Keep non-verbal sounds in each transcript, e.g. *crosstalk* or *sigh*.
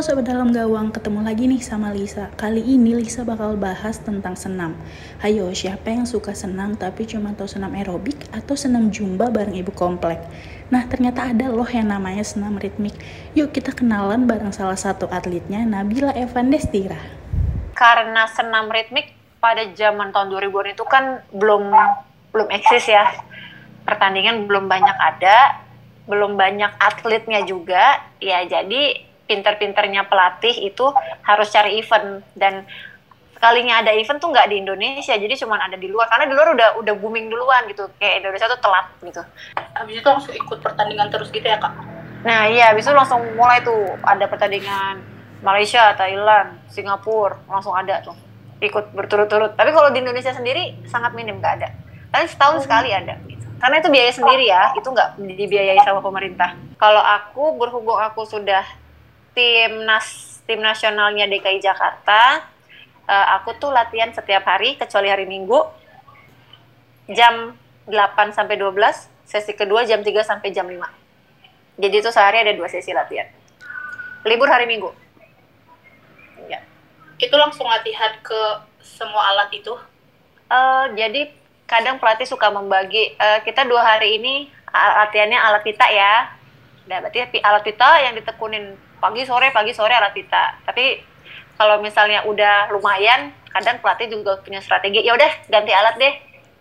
Halo Sobat Dalam Gawang, ketemu lagi nih sama Lisa. Kali ini Lisa bakal bahas tentang senam. Hayo, siapa yang suka senam tapi cuma tahu senam aerobik atau senam jumba bareng ibu komplek? Nah, ternyata ada loh yang namanya senam ritmik. Yuk kita kenalan bareng salah satu atletnya, Nabila Evan Destira. Karena senam ritmik pada zaman tahun 2000 itu kan belum belum eksis ya. Pertandingan belum banyak ada, belum banyak atletnya juga. Ya, jadi pinter-pinternya pelatih itu harus cari event. Dan kalinya ada event tuh nggak di Indonesia jadi cuma ada di luar. Karena di luar udah udah booming duluan gitu. Kayak Indonesia tuh telat gitu. Habis itu langsung ikut pertandingan terus gitu ya kak? Nah iya habis itu langsung mulai tuh ada pertandingan Malaysia Thailand Singapura langsung ada tuh. Ikut berturut-turut. Tapi kalau di Indonesia sendiri sangat minim nggak ada. Tapi setahun sekali ada gitu. karena itu biaya sendiri ya itu nggak dibiayai sama pemerintah. Kalau aku berhubung aku sudah timnas tim nasionalnya DKI Jakarta. Uh, aku tuh latihan setiap hari kecuali hari Minggu jam 8 sampai 12 sesi kedua jam 3 sampai jam 5 jadi itu sehari ada dua sesi latihan. Libur hari Minggu. Ya. Itu langsung latihan ke semua alat itu? Uh, jadi kadang pelatih suka membagi. Uh, kita dua hari ini latihannya alat pita ya. Nah berarti alat pita yang ditekunin pagi sore pagi sore alat pita tapi kalau misalnya udah lumayan kadang pelatih juga punya strategi ya udah ganti alat deh.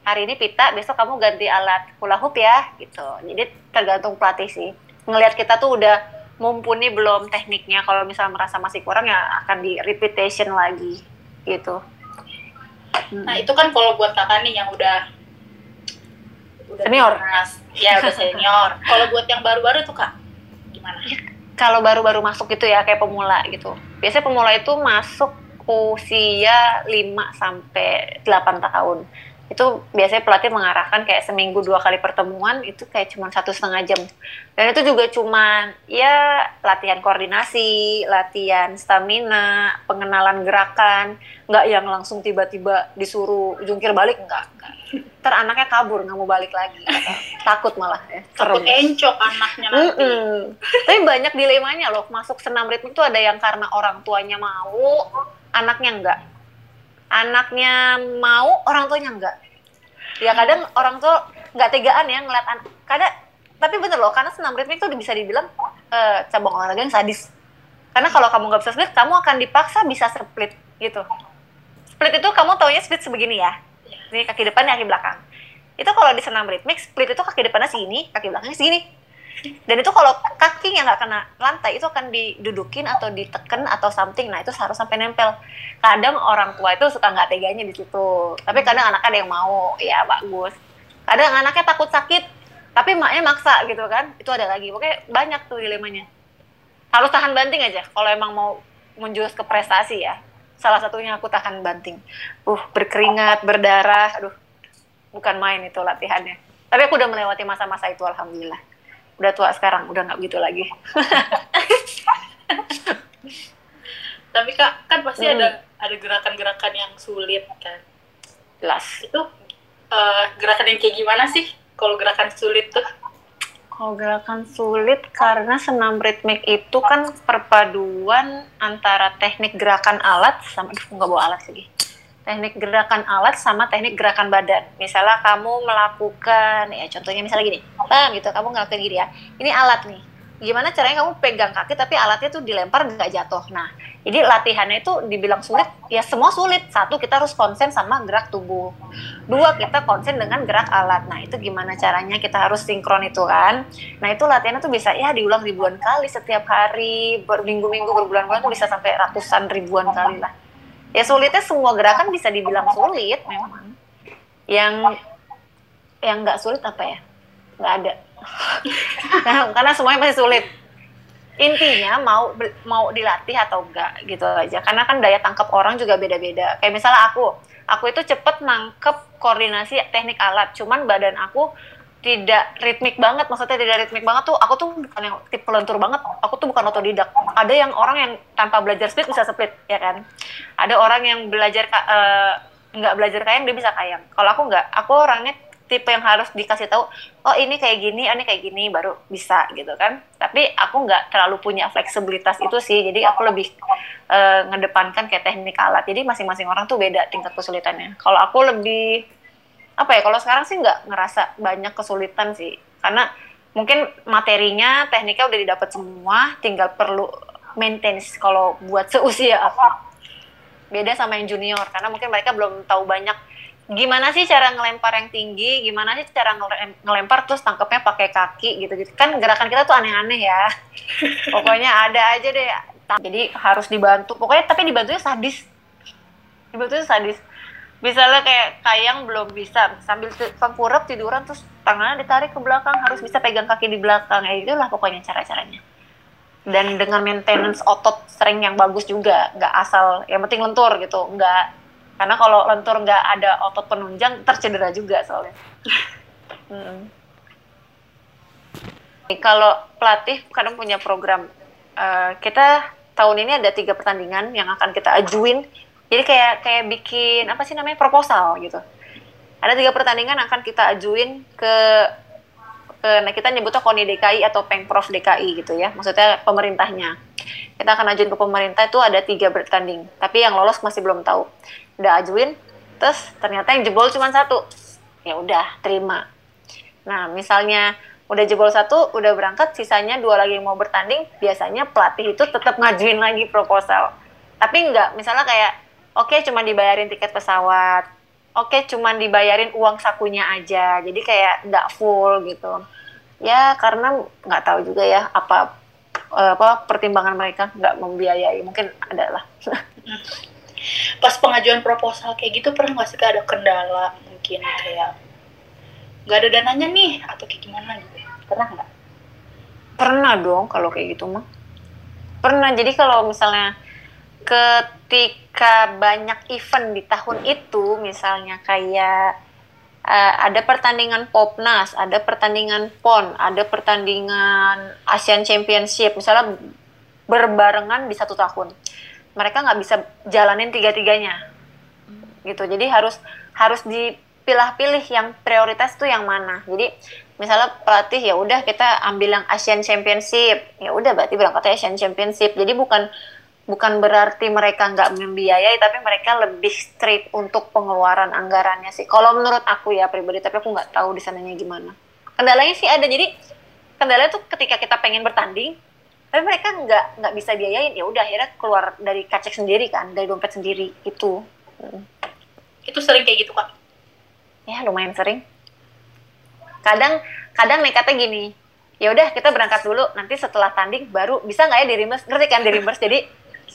Hari ini pita besok kamu ganti alat hula hoop ya gitu. Jadi tergantung pelatih sih. Ngelihat kita tuh udah mumpuni belum tekniknya. Kalau misalnya merasa masih kurang ya akan di repetition lagi gitu. Nah itu kan kalau buat kakak nih yang udah udah senior. ya udah senior. *laughs* Kalau buat yang baru-baru tuh kak gimana kalau baru-baru masuk gitu ya kayak pemula gitu. Biasanya pemula itu masuk usia 5 sampai 8 tahun. Itu biasanya pelatih mengarahkan kayak seminggu dua kali pertemuan itu kayak cuma satu setengah jam. Dan itu juga cuma ya latihan koordinasi, latihan stamina, pengenalan gerakan, nggak yang langsung tiba-tiba disuruh jungkir balik enggak, enggak ter anaknya kabur nggak mau balik lagi. *laughs* Takut malah ya. Takut encok anaknya nanti. Mm -mm. tapi banyak dilemanya loh masuk senam ritme itu ada yang karena orang tuanya mau anaknya enggak anaknya mau orang tuanya enggak. Ya kadang orang tua nggak tegaan ya ngeliat anak kadang tapi bener loh karena senam ritme itu bisa dibilang uh, cabang olahraga yang sadis. Karena kalau kamu nggak bisa split kamu akan dipaksa bisa split gitu. Split itu kamu taunya split sebegini ya. Ini kaki depan kaki belakang. Itu kalau di senam ritmik split itu kaki depannya segini kaki belakangnya segini dan itu kalau kakinya nggak kena lantai itu akan didudukin atau diteken atau something. Nah itu harus sampai nempel. Kadang orang tua itu suka nggak teganya di situ. Tapi kadang anak ada yang mau. Ya bagus. Kadang anaknya takut sakit tapi maknya maksa gitu kan. Itu ada lagi. Pokoknya banyak tuh dilemanya. Harus tahan banting aja. Kalau emang mau menjurus ke prestasi ya. Salah satunya aku tahan banting. Uh berkeringat berdarah. Aduh bukan main itu latihannya. Tapi aku udah melewati masa-masa itu alhamdulillah udah tua sekarang udah nggak begitu lagi. *laughs* Tapi kak kan pasti hmm. ada ada gerakan-gerakan yang sulit kan? Jelas. Itu uh, gerakan yang kayak gimana sih kalau gerakan sulit tuh? Kalau gerakan sulit karena senam ritmik itu kan perpaduan antara teknik gerakan alat sama nggak bawa alat lagi teknik gerakan alat sama teknik gerakan badan. Misalnya kamu melakukan ya contohnya misalnya gini bang gitu kamu ngelakuin gini ya. Ini alat nih. Gimana caranya kamu pegang kaki tapi alatnya tuh dilempar nggak jatuh? Nah jadi latihannya itu dibilang sulit ya semua sulit. Satu kita harus konsen sama gerak tubuh. Dua kita konsen dengan gerak alat. Nah itu gimana caranya kita harus sinkron itu kan? Nah itu latihannya tuh bisa ya diulang ribuan kali setiap hari berminggu-minggu berbulan-bulan tuh bisa sampai ratusan ribuan kali lah ya sulitnya semua gerakan bisa dibilang sulit. Memang. Yang yang nggak sulit apa ya? Nggak ada. *laughs* Karena semuanya masih sulit. Intinya mau mau dilatih atau enggak gitu aja. Karena kan daya tangkap orang juga beda-beda. Kayak misalnya aku aku itu cepet nangkep koordinasi teknik alat. Cuman badan aku tidak ritmik banget maksudnya tidak ritmik banget tuh aku tuh bukan yang tipe lentur banget aku tuh bukan otodidak. Ada yang orang yang tanpa belajar split bisa split ya kan? Ada orang yang belajar uh, nggak belajar kayang dia bisa kayang. Kalau aku nggak aku orangnya tipe yang harus dikasih tahu oh ini kayak gini oh ini kayak gini baru bisa gitu kan? Tapi aku nggak terlalu punya fleksibilitas itu sih jadi aku lebih uh, ngedepankan kayak teknik alat. Jadi masing-masing orang tuh beda tingkat kesulitannya. Kalau aku lebih apa ya kalau sekarang sih nggak ngerasa banyak kesulitan sih karena mungkin materinya tekniknya udah didapat semua tinggal perlu maintenance kalau buat *laughs* seusia aku beda sama yang junior karena mungkin mereka belum tahu banyak gimana sih cara ngelempar yang tinggi, gimana sih cara ngelempar terus tangkapnya pakai kaki gitu-gitu. Kan gerakan kita tuh aneh-aneh ya. *laughs* Pokoknya ada aja deh. Jadi harus dibantu. Pokoknya tapi dibantunya sadis. Dibantunya sadis. Misalnya kayak kayang belum bisa sambil tengkurap tiduran terus tangannya ditarik ke belakang harus bisa pegang kaki di belakang. Ya itulah pokoknya cara-caranya. Dan dengan maintenance otot sering yang bagus juga, nggak asal yang penting lentur gitu, nggak karena kalau lentur nggak ada otot penunjang tercedera juga soalnya *laughs* hmm. kalau pelatih kadang punya program uh, kita tahun ini ada tiga pertandingan yang akan kita ajuin jadi kayak kayak bikin apa sih namanya proposal gitu. Ada tiga pertandingan akan kita ajuin ke ke nah kita nyebutnya KONI DKI atau Pengprov DKI gitu ya. Maksudnya pemerintahnya. Kita akan ajuin ke pemerintah itu ada tiga bertanding tapi yang lolos masih belum tahu. Udah ajuin terus ternyata yang jebol cuma satu. Ya udah terima. Nah misalnya udah jebol satu udah berangkat sisanya dua lagi yang mau bertanding biasanya pelatih itu tetap ngajuin lagi proposal. Tapi enggak misalnya kayak oke okay, cuma dibayarin tiket pesawat. Oke okay, cuma dibayarin uang sakunya aja. Jadi kayak nggak full gitu. Ya karena nggak tahu juga ya apa eh, apa pertimbangan mereka nggak membiayai. Mungkin adalah *laughs* pas pengajuan proposal kayak gitu pernah nggak sih ada kendala mungkin kayak nggak ada dananya nih atau kayak gimana gitu pernah nggak? Pernah dong kalau kayak gitu mah. Pernah. Jadi kalau misalnya ketika banyak event di tahun itu misalnya kayak uh, ada pertandingan Popnas, ada pertandingan PON, ada pertandingan Asian Championship, misalnya berbarengan di satu tahun. Mereka nggak bisa jalanin tiga-tiganya. Gitu. Jadi harus harus dipilah-pilih yang prioritas tuh yang mana. Jadi misalnya pelatih ya udah kita ambil yang Asian Championship. Ya udah berarti berangkat Asian Championship. Jadi bukan bukan berarti mereka nggak membiayai tapi mereka lebih straight untuk pengeluaran anggarannya sih. Kalau menurut aku ya pribadi tapi aku nggak tahu di sananya gimana. Kendalanya sih ada jadi kendalanya tuh ketika kita pengen bertanding tapi mereka nggak nggak bisa biayain. Ya udah akhirnya keluar dari kacek sendiri kan dari dompet sendiri itu hmm. itu sering kayak gitu kak? Ya lumayan sering. Kadang kadang nekatnya gini ya udah kita berangkat dulu nanti setelah tanding baru bisa nggak ya di reimburse? Ngerti kan di reimburse? Jadi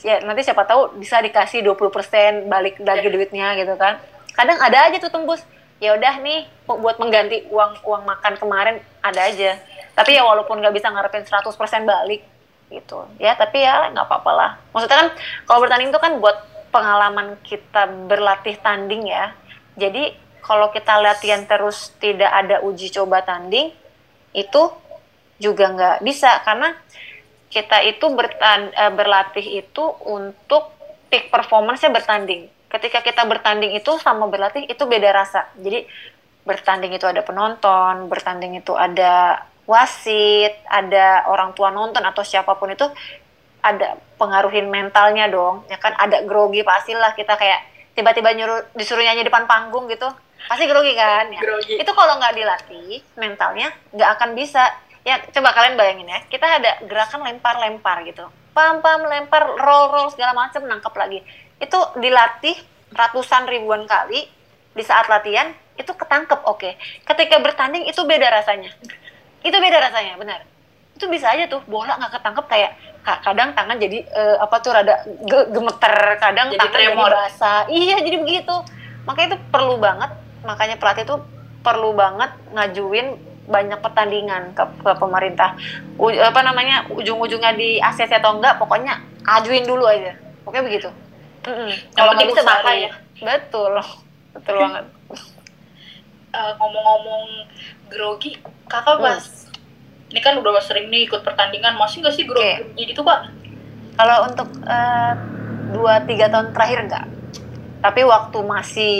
ya nanti siapa tahu bisa dikasih 20% balik lagi duitnya gitu kan. Kadang ada aja tuh tembus. Ya udah nih buat mengganti uang uang makan kemarin ada aja. Tapi ya walaupun nggak bisa ngarepin 100% balik gitu. Ya tapi ya nggak apa-apa lah. Maksudnya kan kalau bertanding itu kan buat pengalaman kita berlatih tanding ya. Jadi kalau kita latihan terus tidak ada uji coba tanding itu juga nggak bisa. Karena kita itu bertan eh, berlatih itu untuk peak performance-nya bertanding ketika kita bertanding itu sama berlatih itu beda rasa jadi bertanding itu ada penonton bertanding itu ada wasit, ada orang tua nonton atau siapa pun itu ada pengaruhin mentalnya dong. Ya kan ada grogi pastilah kita kayak tiba-tiba nyuruh disuruh nyanyi depan panggung gitu. Pasti grogi kan ya. Grogi. Itu kalau nggak dilatih mentalnya nggak akan bisa. Ya coba kalian bayangin ya, kita ada gerakan lempar-lempar gitu. Pam-pam lempar, roll-roll segala macam nangkep lagi. Itu dilatih ratusan ribuan kali di saat latihan itu ketangkep oke. Okay. Ketika bertanding itu beda rasanya itu beda rasanya benar itu bisa aja tuh bola nggak ketangkep kayak kadang tangan jadi uh, apa tuh rada gemeter kadang jadi tangan tremor. jadi basah iya jadi begitu makanya itu perlu banget makanya pelatih itu perlu banget ngajuin banyak pertandingan ke, ke pemerintah. U, apa namanya ujung-ujungnya di ACC atau enggak pokoknya ajuin dulu aja. Pokoknya begitu? Mm -mm. kalau nggak bisa bahaya ya. Betul. *laughs* Betul banget. Uh, ngomong-ngomong grogi kakak pas hmm. ini kan udah sering nih ikut pertandingan masih gak sih grogi okay. gitu kak kalau untuk uh, dua tiga tahun terakhir enggak tapi waktu masih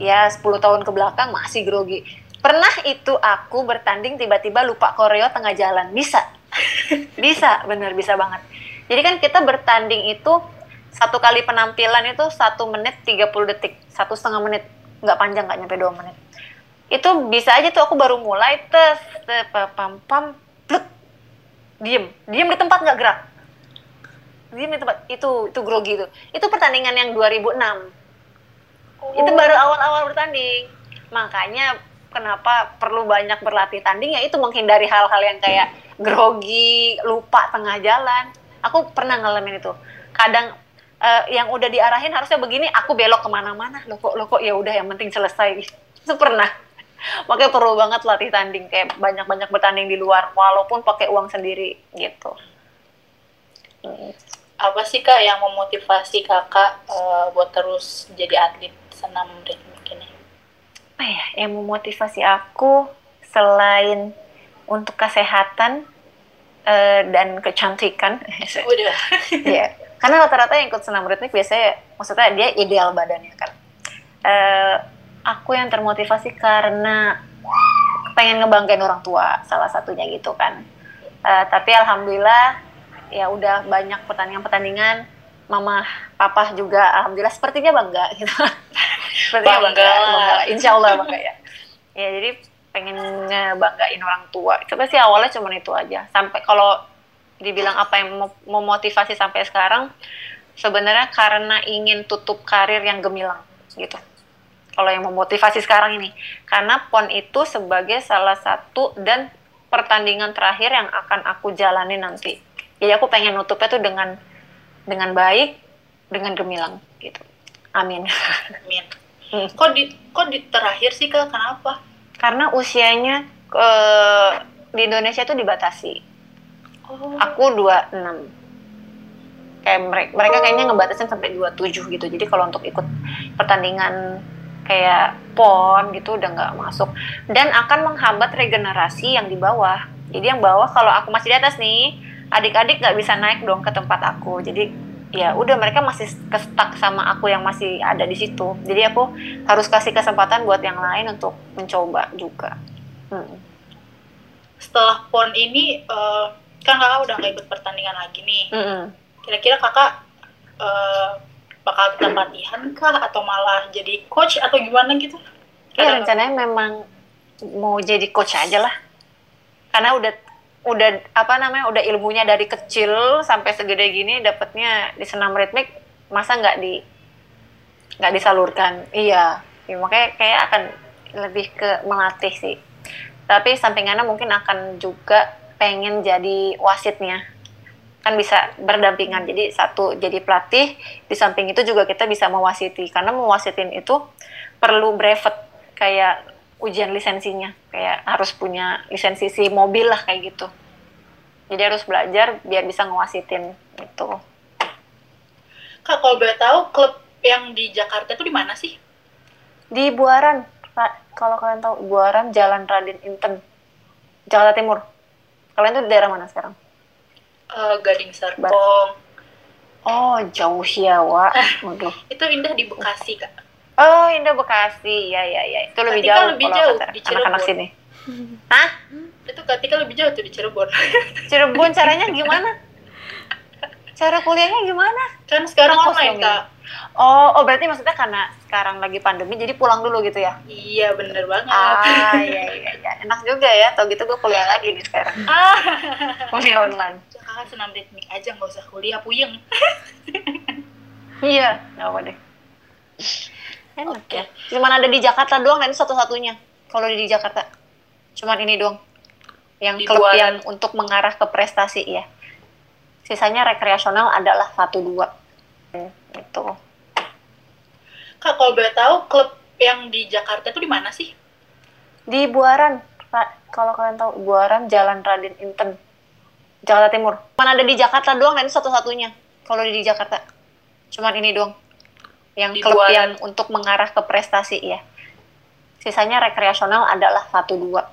ya 10 tahun ke belakang masih grogi pernah itu aku bertanding tiba-tiba lupa koreo tengah jalan. Bisa. *laughs* Bisa bener bisa banget. Jadi kan kita bertanding itu satu kali penampilan itu satu menit 30 detik satu setengah menit. Nggak panjang nggak nyampe dua menit. Itu bisa aja tuh aku baru mulai tes te- pa- pam pam pluk diem. Diem di tempat nggak gerak. Diem di tempat. Itu itu grogi itu. Itu pertandingan yang 2006 itu baru awal-awal bertanding. Makanya kenapa perlu banyak berlatih tanding ya itu menghindari hal-hal yang kayak grogi lupa tengah jalan. Aku pernah ngalamin itu. Kadang eh, yang udah diarahin harusnya begini aku belok ke mana-mana. Lo kok lo kok ya udah yang penting selesai. *laughs* Itu pernah. Makanya perlu banget latih tanding kayak banyak-banyak bertanding di luar walaupun pakai uang sendiri gitu. Apa sih kak yang memotivasi kakak eh, buat terus jadi atlet senam? Apa ya yang memotivasi aku selain untuk kesehatan eh, dan kecantikan *laughs* Udah. Iya. Karena rata-rata yang ikut senam ritmik biasanya maksudnya dia ideal badannya kan. Eh, aku yang termotivasi karena pengen ngebanggain orang tua salah satunya gitu kan. Eh, tapi alhamdulillah ya udah banyak pertandingan-pertandingan mama papa juga alhamdulillah sepertinya bangga gitu. *laughs* Bangga. bangga, bangga. *laughs* Insya Allah bangga ya. Ya jadi pengen ngebanggain orang tua. Coba sih awalnya cuma itu aja. Sampai kalau dibilang apa yang memo- memotivasi sampai sekarang sebenarnya karena ingin tutup karir yang gemilang gitu kalau yang memotivasi sekarang ini karena pon itu sebagai salah satu dan pertandingan terakhir yang akan aku jalani nanti jadi aku pengen nutupnya tuh dengan dengan baik dengan gemilang gitu amin Amin. Hmm. Kok di kok di terakhir sih kak? Kenapa? karena usianya eh, di Indonesia itu dibatasi Oh. aku 26 kayak mereka mereka kayaknya ngebatasin sampai 27 gitu jadi kalau untuk ikut pertandingan kayak pon gitu udah nggak masuk dan akan menghambat regenerasi yang di bawah jadi yang bawah kalau aku masih di atas nih adik-adik nggak bisa naik dong ke tempat aku jadi ya udah mereka masih kestak sama aku yang masih ada di situ jadi aku harus kasih kesempatan buat yang lain untuk mencoba juga Hmm. Setelah pon ini eh, kan kakak udah nggak ikut pertandingan lagi nih. Mm-mm. Kira-kira kakak eh, bakal tetap latihan kah atau malah jadi coach atau gimana gitu? Ada- rencananya memang mau jadi coach aja lah. Karena udah udah apa namanya udah ilmunya dari kecil sampai segede gini dapatnya di senam ritmik masa nggak di nggak disalurkan? Iya. Ya, makanya kayak akan lebih ke melatih sih. Tapi sampingannya mungkin akan juga pengen jadi wasitnya. Kan bisa berdampingan. Jadi satu jadi pelatih di samping itu juga kita bisa mewasiti. Karena mewasitin itu perlu brevet. Kayak ujian lisensinya. Kayak harus punya lisensi si mobil lah kayak gitu. Jadi harus belajar biar bisa ngewasitin gitu. Kak kalau boleh tahu klub yang di Jakarta itu di mana sih? di Buaran kalau kalian tahu Buaran Jalan Raden Inten Jakarta Timur. Kalian tuh di daerah mana sekarang? Eh, Gading Serpong. oh jauh ya *laughs* waduh. Itu indah di Bekasi kak. Oh Indah Bekasi ya ya ya itu lebih Ketika jauh lebih kalau jauh, di anak-anak Cirebon. sini Hah? Itu ketika lebih jauh tuh di Cirebon. *laughs* Cirebon caranya gimana? Cara kuliahnya gimana? kan sekarang online ya? kak. Oh, oh berarti maksudnya karena sekarang lagi pandemi jadi pulang dulu gitu ya? Iya bener banget. Ah, iya iya iya. Enak juga ya. Tau gitu gue kuliah lagi nih sekarang. *laughs* Ah. Kuliah online. Kakak senam ritmik aja nggak usah kuliah puyeng. Iya, nggak apa deh. Enak Oke. ya. Cuman ada di Jakarta doang dan itu satu-satunya. Kalau di Jakarta. Cuman ini doang. Yang Di klub Buaran. yang untuk mengarah ke prestasi ya. Sisanya rekreasional adalah satu dua. Hmm, Gitu. Kak kalau boleh tahu klub yang di Jakarta itu di mana sih? Di Buaran. Kalau kalian tahu, Buaran Jalan Raden Inten. Jakarta Timur. Cuman ada di Jakarta doang dan itu satu-satunya. Kalau di Jakarta. Cuman ini doang. Yang Di klub yang untuk mengarah ke prestasi ya. Sisanya rekreasional adalah satu dua.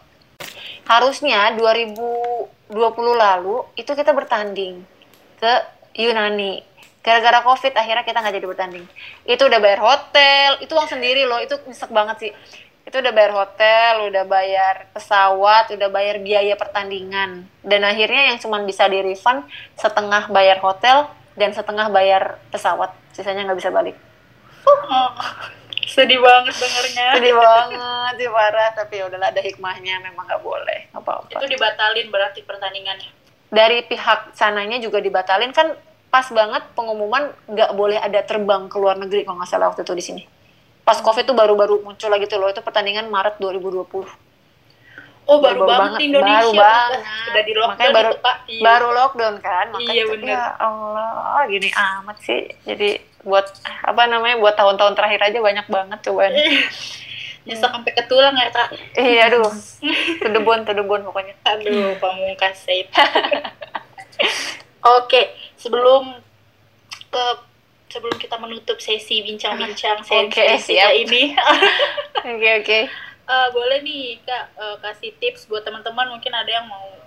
Harusnya 2020 lalu itu kita bertanding ke Yunani. Gara-gara COVID akhirnya kita nggak jadi bertanding. Itu udah bayar hotel, itu uang sendiri loh, itu nyesek banget sih. itu udah bayar hotel, udah bayar pesawat, udah bayar biaya pertandingan. Dan akhirnya yang cuma bisa di refund setengah bayar hotel dan setengah bayar pesawat. Sisanya nggak bisa balik. Oh, *laughs* sedih banget dengernya. Sedih banget sih parah, tapi ya udahlah ada hikmahnya memang nggak boleh apa-apa. Itu dibatalin berarti pertandingannya. Dari pihak sananya juga dibatalin kan pas banget pengumuman nggak boleh ada terbang ke luar negeri kalau nggak salah waktu itu di sini. Pas covid tuh baru-baru muncul lagi tuh loh itu pertandingan Maret 2020. Oh, baru, Baru banget, Indonesia. baru banget. Udah di lockdown Makanya baru- itu, Pak. Iya. Baru lockdown kan, makanya Iya, bener. ya Allah gini amat sih. Jadi buat apa namanya buat tahun-tahun terakhir aja banyak banget cobaan. Nyesek sampai ke tulang ya, Kak. iya aduh, the bone pokoknya. Aduh, pamungkas Said. *laughs* Oke, sebelum ke sebelum kita menutup sesi bincang-bincang sesi Oke, kita ini, *laughs* Oke oke. eh, boleh nih Kak eh, kasih tips buat teman-teman mungkin ada yang mau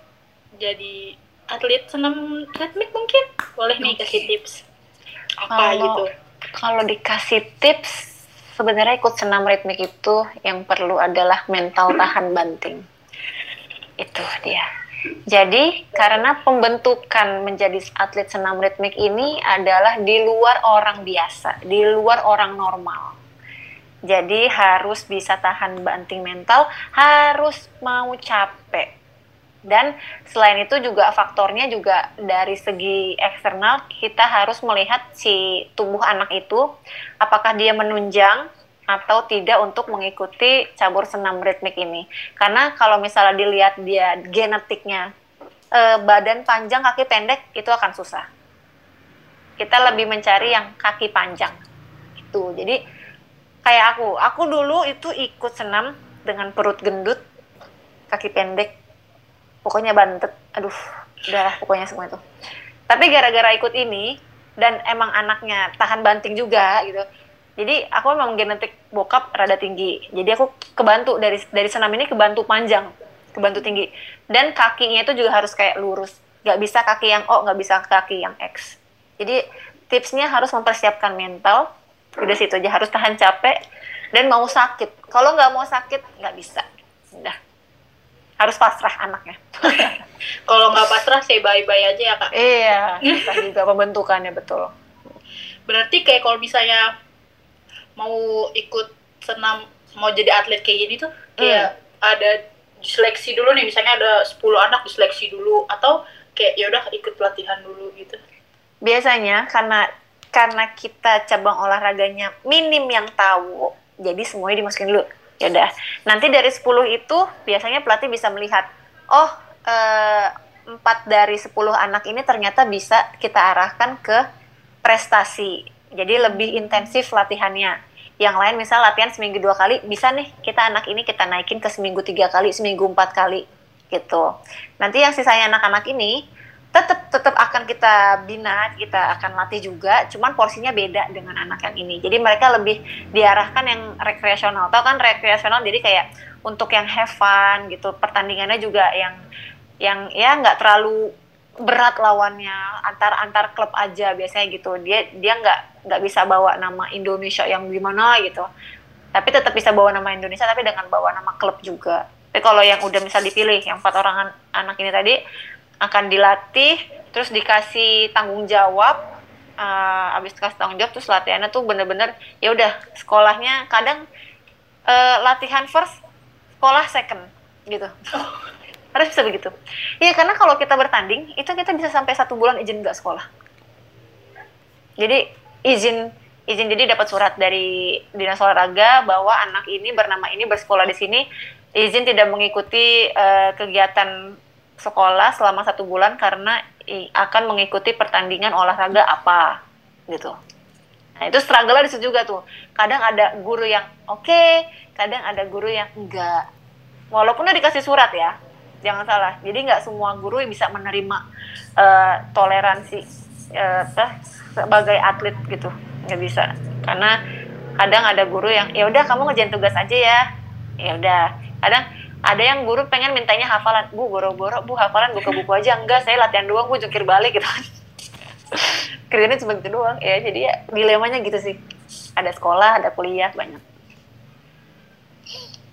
jadi atlet senam ritmik mungkin boleh nih Oke. kasih tips apa Kalau- gitu Kalau dikasih tips, sebenarnya ikut senam ritmik itu yang perlu adalah mental tahan banting. Itu dia. Jadi, karena pembentukan menjadi atlet senam ritmik ini adalah di luar orang biasa, di luar orang normal. Jadi harus bisa tahan banting mental, harus mau capek. Dan selain itu juga faktornya juga dari segi eksternal kita harus melihat si tubuh anak itu apakah dia menunjang atau tidak untuk mengikuti cabur senam ritmik ini. Karena kalau misalnya dilihat dia genetiknya eh, badan panjang kaki pendek itu akan susah. Kita lebih mencari yang kaki panjang. Itu. Jadi kayak aku, aku dulu itu ikut senam dengan perut gendut, kaki pendek, pokoknya bantet. Aduh udahlah pokoknya semua itu. Tapi gara-gara ikut ini dan emang anaknya tahan banting juga gitu. Jadi aku memang genetik bokap rada tinggi. Jadi aku kebantu dari dari senam ini kebantu panjang kebantu tinggi. Dan kakinya itu juga harus kayak lurus. Nggak bisa kaki yang O nggak bisa kaki yang X. Jadi tipsnya harus mempersiapkan mental. Udah situ aja harus tahan capek dan mau sakit. Kalau nggak mau sakit nggak bisa. Udah harus pasrah anaknya *laughs* kalau nggak pasrah saya bye-bye aja ya Kak Iya, *laughs* susah juga pembentukannya betul. berarti kayak kalau misalnya mau ikut senam mau jadi atlet kayak gini tuh kayak ada seleksi dulu nih misalnya ada 10 anak diseleksi dulu atau kayak ya udah ikut pelatihan dulu gitu Biasanya karena karena kita cabang olahraganya minim yang tahu, jadi semuanya dimasukin dulu. Ya udah. Nanti dari 10 itu biasanya pelatih bisa melihat, oh eh, empat dari 10 anak ini ternyata bisa kita arahkan ke prestasi. Jadi lebih intensif latihannya. Yang lain misal latihan seminggu dua kali, bisa nih kita anak ini kita naikin ke seminggu tiga kali, seminggu empat kali gitu. Nanti yang sisanya anak-anak ini tetap tetap akan kita bina, kita akan latih juga, cuman porsinya beda dengan anak yang ini. Jadi mereka lebih diarahkan yang rekreasional. Tahu kan rekreasional jadi kayak untuk yang have fun gitu. Pertandingannya juga yang yang ya nggak terlalu berat lawannya antar antar klub aja biasanya gitu. Dia dia nggak nggak bisa bawa nama Indonesia yang gimana gitu. Tapi tetap bisa bawa nama Indonesia tapi dengan bawa nama klub juga. Tapi kalau yang udah misal dipilih yang empat orang an- anak ini tadi akan dilatih terus dikasih tanggung jawab uh, abis dikasih tanggung jawab terus latihannya tuh bener-bener ya udah sekolahnya kadang eh, latihan first sekolah second gitu. Harus bisa begitu. Iya karena kalau kita bertanding itu kita bisa sampai satu bulan izin nggak sekolah. Jadi izin izin jadi dapat surat dari dinas olahraga bahwa anak ini bernama ini bersekolah di sini. Izin tidak mengikuti eh, kegiatan sekolah selama satu bulan karena akan mengikuti pertandingan olahraga apa gitu. Nah itu struggle di situ juga tuh. Kadang ada guru yang oke, kadang ada guru yang enggak. Walaupun udah dikasih surat ya, jangan salah. Jadi nggak semua guru bisa menerima eh, toleransi apa, sebagai atlet gitu, nggak bisa. Karena kadang ada guru yang ya udah kamu ngerjain tugas aja ya, ya udah. Kadang ada yang guru pengen mintanya hafalan, bu boro-boro bu hafalan buka buku aja enggak, saya latihan doang bu jungkir balik gitu. *laughs* Kerjanya cuma gitu doang ya, jadi ya dilemanya gitu sih. Ada sekolah, ada kuliah banyak.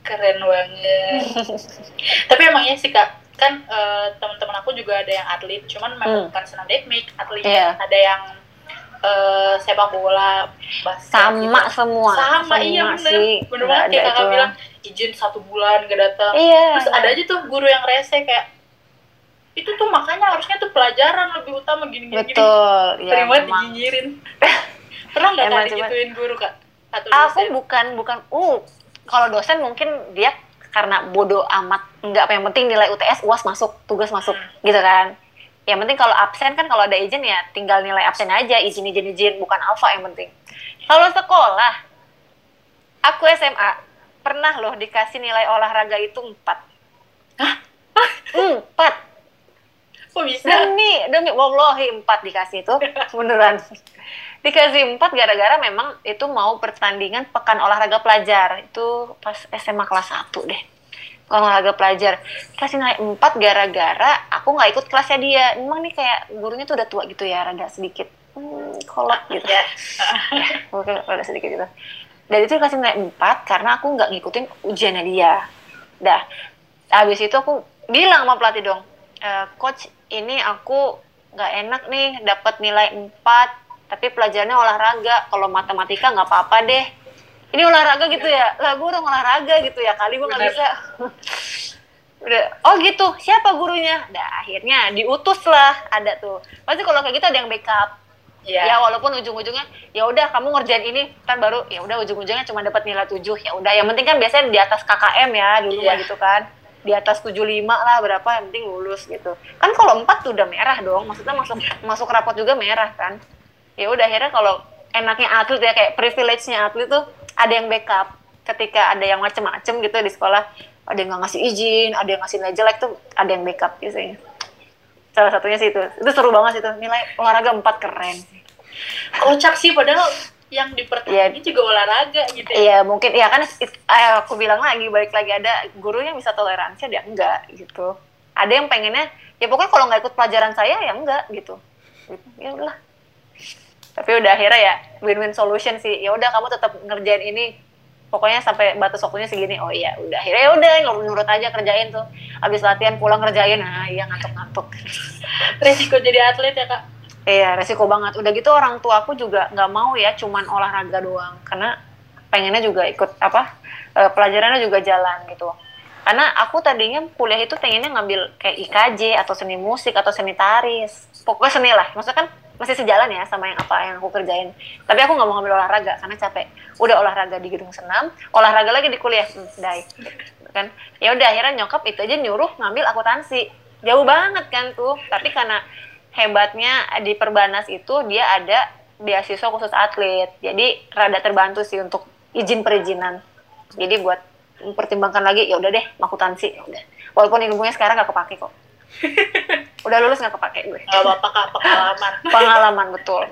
keren banget tapi emangnya sih kak kan eh, teman-teman aku juga ada yang atlet cuman memang Hmm. bukan senam dekmik atlet Iya. ada yang eh, sepak bola basket sama gitu. semua sama, iya bener. sih. Bener banget kayak kakak itu. bilang izin satu bulan gak datang. Iya. Terus ada aja tuh guru yang rese kayak itu tuh makanya harusnya tuh pelajaran lebih utama gini gini. Gini betul ya sering banget dinyinyirin *laughs* pernah nggak cuma- digituin guru kak? Atau aku dosen? bukan bukan uh kalau dosen mungkin dia karena bodoh amat nggak yang penting nilai UTS uas masuk tugas masuk Hmm. gitu kan yang penting kalau absen kan kalau ada izin ya tinggal nilai absen aja izin izin izin bukan alfa yang penting. Kalau sekolah aku SMA pernah loh dikasih nilai olahraga itu empat. Empat. Kok bisa? Demi demi wallahi empat dikasih itu beneran. Dikasih empat gara-gara memang itu mau pertandingan pekan olahraga pelajar. Itu pas SMA kelas 1 deh olahraga pelajar kasih nilai empat gara-gara aku nggak ikut kelasnya dia memang nih kayak gurunya tuh udah tua gitu ya rada sedikit hmm, kolot gitu ya *laughs* Oke, rada sedikit gitu. Dan itu dikasih nilai 4 karena aku nggak ngikutin ujiannya dia. Dah, habis itu aku bilang sama pelatih dong, "E, coach ini aku nggak enak nih dapat nilai 4, tapi pelajarannya olahraga. Kalau matematika nggak apa-apa deh. Ini olahraga gitu ya? Lah gue udah olahraga gitu ya, kali gue nggak bisa. *laughs* Udah, oh gitu, siapa gurunya? Dah, akhirnya diutus lah, ada tuh. Pasti kalau kayak gitu ada yang backup ya ya walaupun ujung-ujungnya ya udah kamu ngerjain ini kan baru ya udah ujung-ujungnya cuma dapat nilai 7 ya udah yang penting kan biasanya di atas KKM ya dulu mah gitu kan di atas 75 lah berapa yang penting lulus gitu kan kalau 4 tuh udah merah dong maksudnya masuk masuk rapot juga merah kan ya udah akhirnya kalau enaknya atlet ya kayak privilege-nya atlet tuh ada yang backup ketika ada yang macem-macem gitu di sekolah ada yang nggak ngasih izin ada yang ngasih nilai jelek tuh ada yang backup biasanya salah satunya sih itu itu seru banget sih itu nilai olahraga 4 keren kocak sih padahal yang dipertandingin juga olahraga gitu ya. Iya mungkin ya kan it- eh, aku bilang lagi balik lagi ada guru yang bisa toleransi ada enggak gitu. Ada yang pengennya ya pokoknya kalau nggak ikut pelajaran saya ya enggak gitu. Gitu, Ya udah. Tapi udah akhirnya ya win-win solution sih. Ya udah kamu tetap ngerjain ini pokoknya sampai batas waktunya segini. Oh iya udah akhirnya ya udah nurut-nurut aja kerjain tuh. Habis latihan pulang kerjain. Nah iya ngantuk-ngantuk. *laughs* resiko jadi atlet ya kak Iya, resiko banget. Udah gitu orang tua aku juga nggak mau ya cuman olahraga doang. Karena pengennya juga ikut apa eh, pelajarannya juga jalan gitu. Karena aku tadinya kuliah itu pengennya ngambil kayak IKJ atau seni musik atau seni taris. Pokoknya seni lah. Maksudnya kan masih sejalan ya sama yang apa yang aku kerjain. Tapi aku nggak mau ngambil olahraga karena capek. Udah olahraga di gedung senam, olahraga lagi di kuliah. Hmm, dai. Kan? Ya udah akhirnya nyokap itu aja nyuruh ngambil akuntansi. Jauh banget kan tuh. Tapi karena hebatnya di Perbanas itu dia ada beasiswa khusus atlet. Jadi rada terbantu sih untuk izin perizinan. Jadi buat mempertimbangkan lagi ya udah deh akuntansi ya udah. Walaupun ilmunya sekarang nggak kepake kok. *laughs* udah lulus nggak kepake gue. nggak apa-apa kak pengalaman Pengalaman betul.